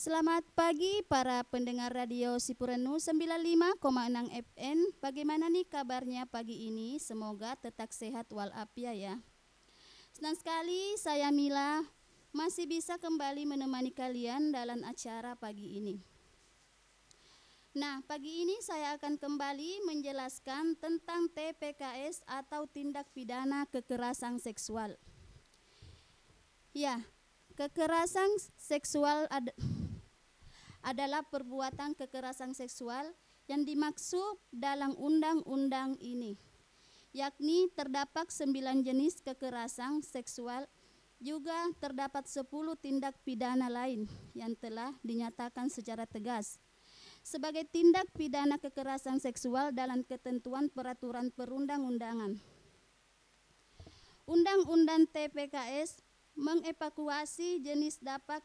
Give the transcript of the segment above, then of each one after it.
Selamat pagi para pendengar radio Sipurenu 95,6 FM. Bagaimana nih kabarnya pagi ini? Semoga tetap sehat walafiat ya. Senang sekali saya Mila masih bisa kembali menemani kalian dalam acara pagi ini. Nah, pagi ini saya akan kembali menjelaskan tentang TPKS atau tindak pidana kekerasan seksual. Ya, kekerasan seksual ad adalah perbuatan kekerasan seksual yang dimaksud dalam undang-undang ini, yakni terdapat sembilan jenis kekerasan seksual juga terdapat sepuluh tindak pidana lain yang telah dinyatakan secara tegas sebagai tindak pidana kekerasan seksual dalam ketentuan peraturan perundang-undangan. Undang-undang TPKS mengevakuasi jenis dapat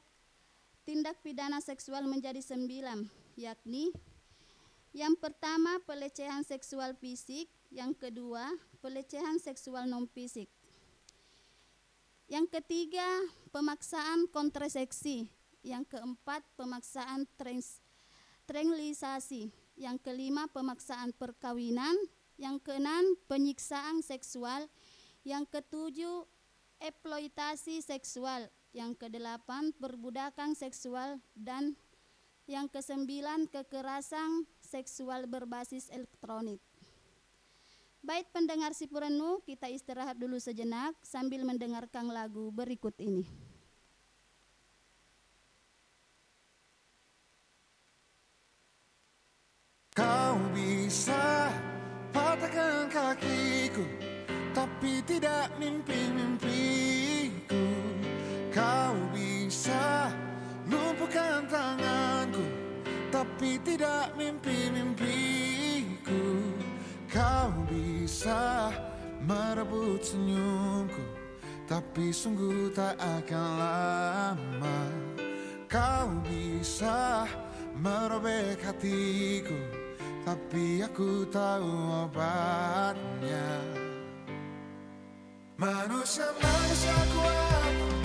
tindak pidana seksual menjadi sembilan, yakni yang pertama pelecehan seksual fisik, yang kedua pelecehan seksual non fisik. Yang ketiga pemaksaan kontrasepsi, yang keempat pemaksaan trans. Yang kelima, pemaksaan perkawinan. Yang keenam, penyiksaan seksual. Yang ketujuh, eksploitasi seksual. Yang kedelapan, perbudakan seksual. Dan yang kesembilan, kekerasan seksual berbasis elektronik. Baik pendengar Sipurenu, kita istirahat dulu sejenak sambil mendengarkan lagu berikut ini. Kau bisa patahkan kakiku Tapi tidak mimpi-mimpiku bisa lumpuhkan tanganku Tapi tidak mimpi-mimpiku. Kau bisa merebut senyumku Tapi sungguh tak akan lama. Kau bisa merobek hatiku tapi aku tahu obatnya. Manusia-manusia kuat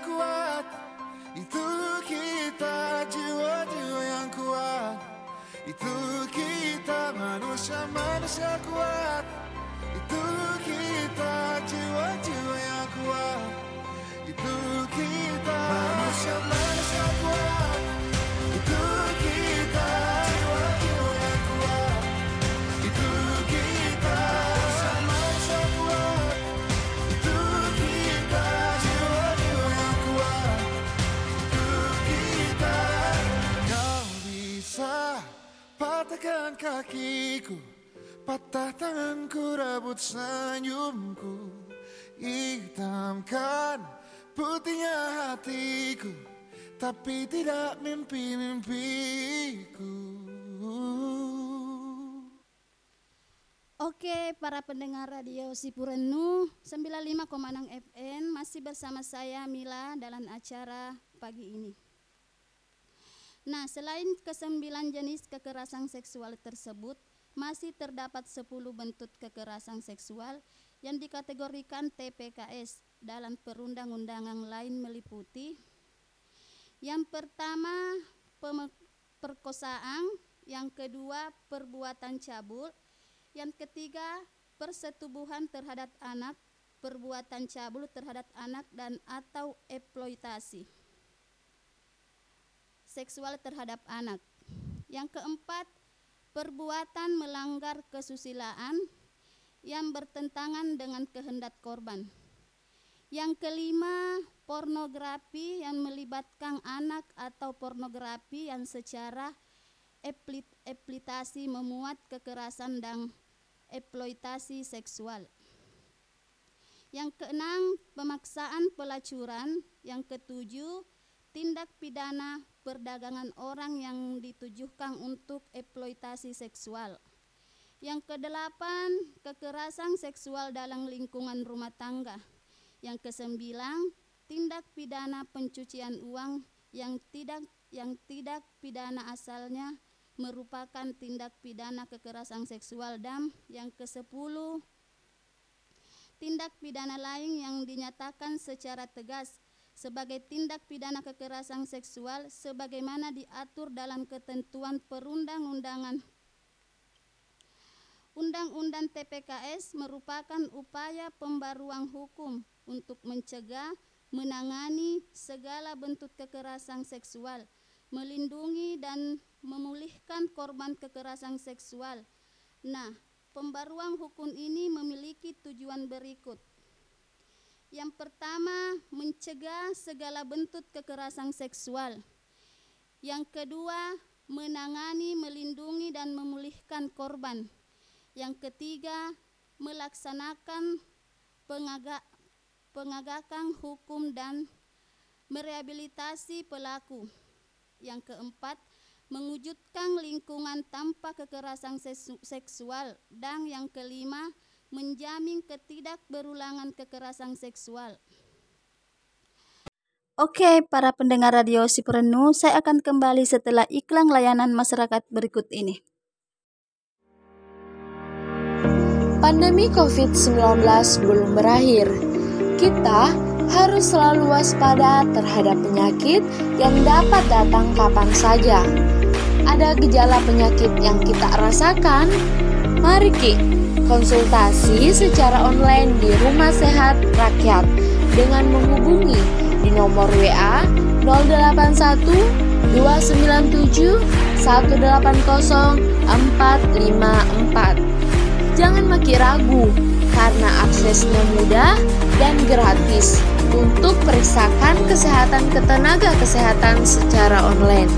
Manusia-manusia kuat hatiku Tapi tidak mimpi-mimpiku Oke, para pendengar radio Sipurenu 95,6 FM masih bersama saya Mila dalam acara pagi ini. Nah, selain kesembilan jenis kekerasan seksual tersebut, masih terdapat 10 bentuk kekerasan seksual yang dikategorikan TPKS dalam perundang-undangan lain meliputi yang pertama perkosaan, yang kedua perbuatan cabul, yang ketiga persetubuhan terhadap anak, perbuatan cabul terhadap anak dan atau eksploitasi seksual terhadap anak. Yang keempat, perbuatan melanggar kesusilaan yang bertentangan dengan kehendak korban. Yang kelima, pornografi yang melibatkan anak atau pornografi yang secara eksploitasi memuat kekerasan dan eksploitasi seksual. Yang keenam, pemaksaan pelacuran. Yang ketujuh, tindak pidana perdagangan orang yang ditujukan untuk eksploitasi seksual. Yang kedelapan, kekerasan seksual dalam lingkungan rumah tangga. Yang kesembilan, tindak pidana pencucian uang yang tidak yang tidak pidana asalnya merupakan tindak pidana kekerasan seksual dan yang kesepuluh tindak pidana lain yang dinyatakan secara tegas sebagai tindak pidana kekerasan seksual sebagaimana diatur dalam ketentuan perundang-undangan. Undang-undang TPKS merupakan upaya pembaruan hukum untuk mencegah, menangani segala bentuk kekerasan seksual, melindungi dan memulihkan korban kekerasan seksual. Nah, pembaruan hukum ini memiliki tujuan berikut yang pertama, mencegah segala bentuk kekerasan seksual. Yang kedua, menangani, melindungi, dan memulihkan korban. Yang ketiga, melaksanakan pengagak, pengagakan hukum dan merehabilitasi pelaku. Yang keempat, mewujudkan lingkungan tanpa kekerasan seksual. Dan yang kelima, menjamin ketidakberulangan kekerasan seksual. Oke, para pendengar radio Sipurenu, saya akan kembali setelah iklan layanan masyarakat berikut ini. Pandemi COVID-19 belum berakhir. Kita harus selalu waspada terhadap penyakit yang dapat datang kapan saja. Ada gejala penyakit yang kita rasakan? Mari Ki, konsultasi secara online di Rumah Sehat Rakyat dengan menghubungi di nomor WA 081 297 180 454. Jangan makin ragu karena aksesnya mudah dan gratis untuk periksakan kesehatan ketenaga kesehatan secara online.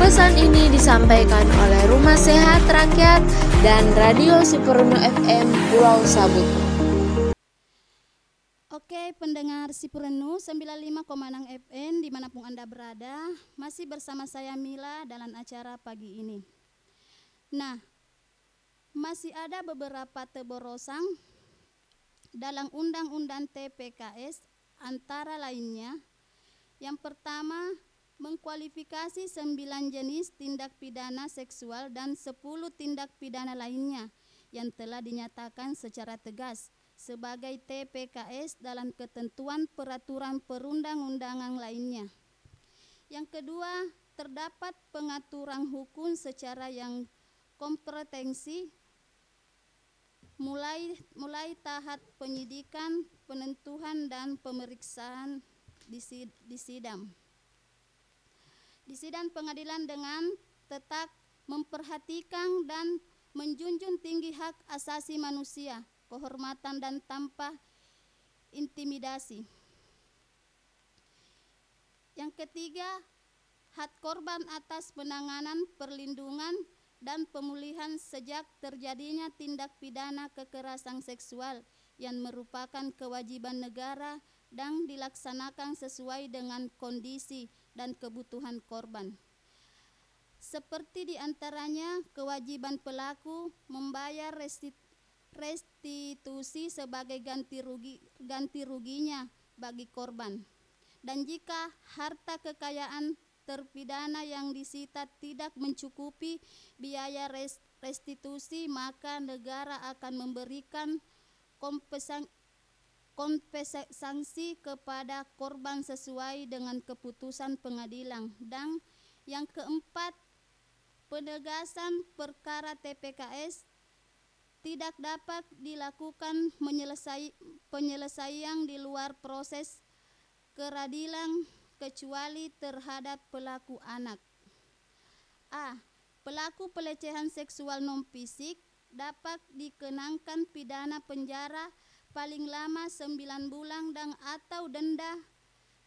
Pesan ini disampaikan oleh Rumah Sehat Rakyat dan Radio Sipurno FM Pulau Sabut. Oke, pendengar Sipurenu 95,6 FM di mana pun Anda berada, masih bersama saya Mila dalam acara pagi ini. Nah, masih ada beberapa teborosan dalam Undang-Undang TPKS antara lainnya. Yang pertama, mengkualifikasi sembilan jenis tindak pidana seksual dan sepuluh tindak pidana lainnya yang telah dinyatakan secara tegas sebagai TPKS dalam ketentuan peraturan perundang-undangan lainnya. Yang kedua, terdapat pengaturan hukum secara yang kompetensi mulai mulai tahap penyidikan, penentuan dan pemeriksaan di, sidang di sidang pengadilan dengan tetap memperhatikan dan menjunjung tinggi hak asasi manusia, kehormatan dan tanpa intimidasi. Yang ketiga, hak korban atas penanganan perlindungan dan pemulihan sejak terjadinya tindak pidana kekerasan seksual yang merupakan kewajiban negara dan dilaksanakan sesuai dengan kondisi dan kebutuhan korban. Seperti di antaranya kewajiban pelaku membayar restitusi sebagai ganti rugi ganti ruginya bagi korban Dan jika harta kekayaan terpidana yang disita tidak mencukupi biaya restitusi, maka negara akan memberikan kompensasi kepada korban sesuai dengan keputusan pengadilan. Dan yang keempat, penegasan perkara TPKS tidak dapat dilakukan penyelesaian di luar proses keadilan kecuali terhadap pelaku anak. A. Pelaku pelecehan seksual non fisik dapat dikenakan pidana penjara paling lama 9 bulan dan atau denda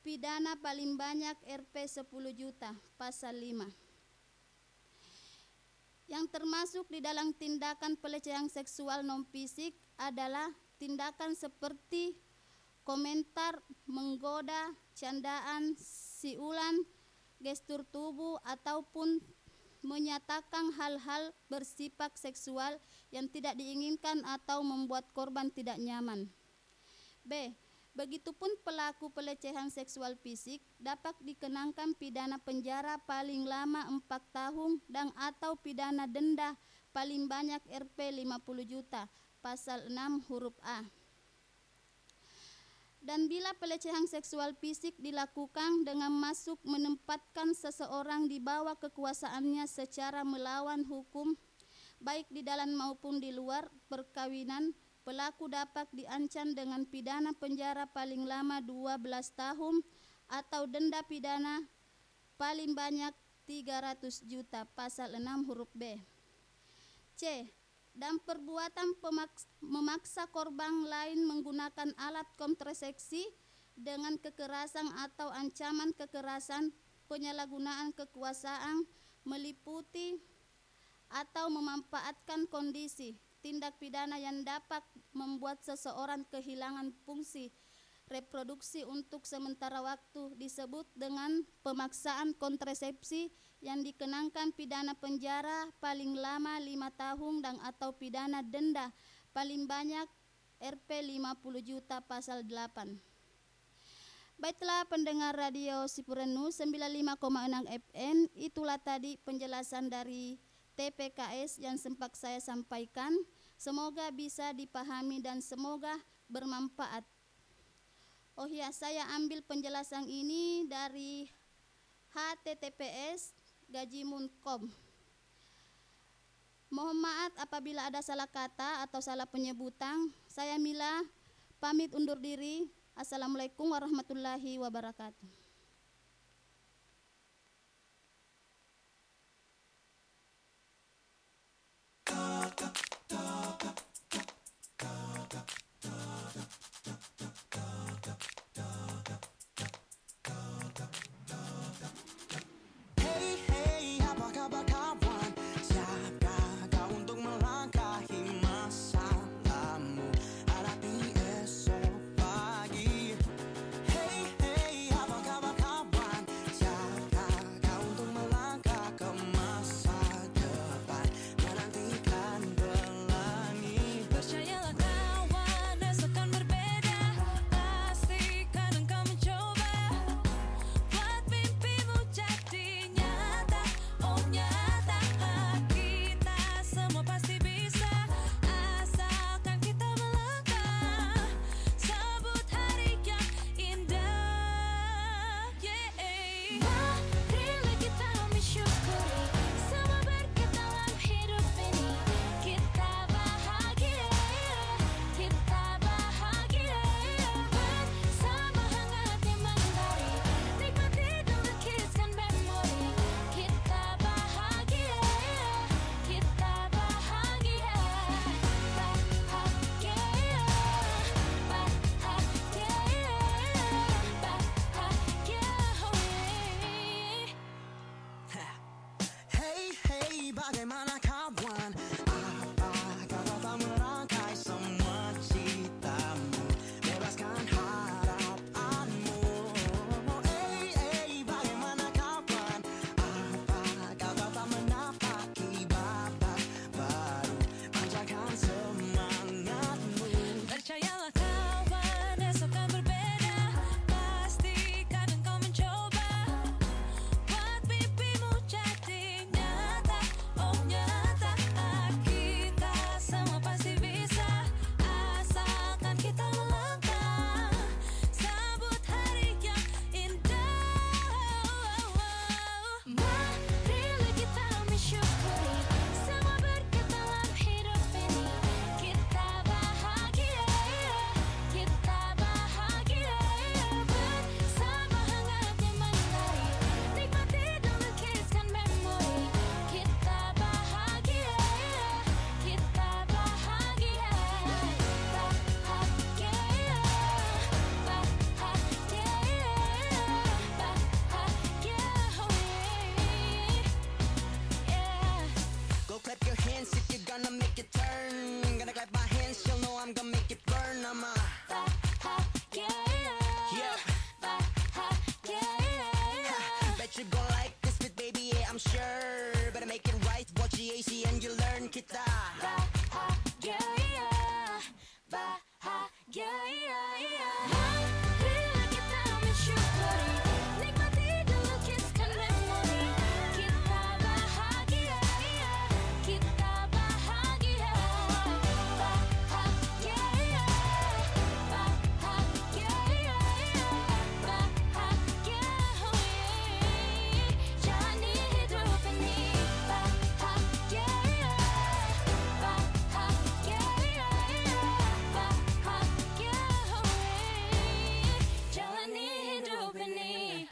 pidana paling banyak Rp 10 juta pasal 5 yang termasuk di dalam tindakan pelecehan seksual non fisik adalah tindakan seperti komentar, menggoda, candaan, siulan, gestur tubuh ataupun menyatakan hal-hal bersifat seksual yang tidak diinginkan atau membuat korban tidak nyaman. B. Begitupun pelaku pelecehan seksual fisik dapat dikenakan pidana penjara paling lama 4 tahun dan atau pidana denda paling banyak Rp 50 juta pasal 6 huruf A. Dan bila pelecehan seksual fisik dilakukan dengan masuk menempatkan seseorang di bawah kekuasaannya secara melawan hukum, baik di dalam maupun di luar perkawinan, pelaku dapat diancam dengan pidana penjara paling lama 12 tahun atau denda pidana paling banyak 300 juta pasal 6 huruf B. C dan perbuatan memaksa korban lain menggunakan alat kontrasepsi dengan kekerasan atau ancaman kekerasan, penyalahgunaan kekuasaan meliputi atau memanfaatkan kondisi tindak pidana yang dapat membuat seseorang kehilangan fungsi reproduksi untuk sementara waktu disebut dengan pemaksaan kontrasepsi yang dikenakan pidana penjara paling lama lima tahun dan atau pidana denda paling banyak Rp 50 juta pasal 8. Baiklah pendengar radio Sipurenu 95,6 FM, itulah tadi penjelasan dari TPKS yang sempat saya sampaikan. Semoga bisa dipahami dan semoga bermanfaat. Oh ya, saya ambil penjelasan ini dari https gajimun.com. Mohon maaf apabila ada salah kata atau salah penyebutan. Saya Mila pamit undur diri. Assalamualaikum warahmatullahi wabarakatuh.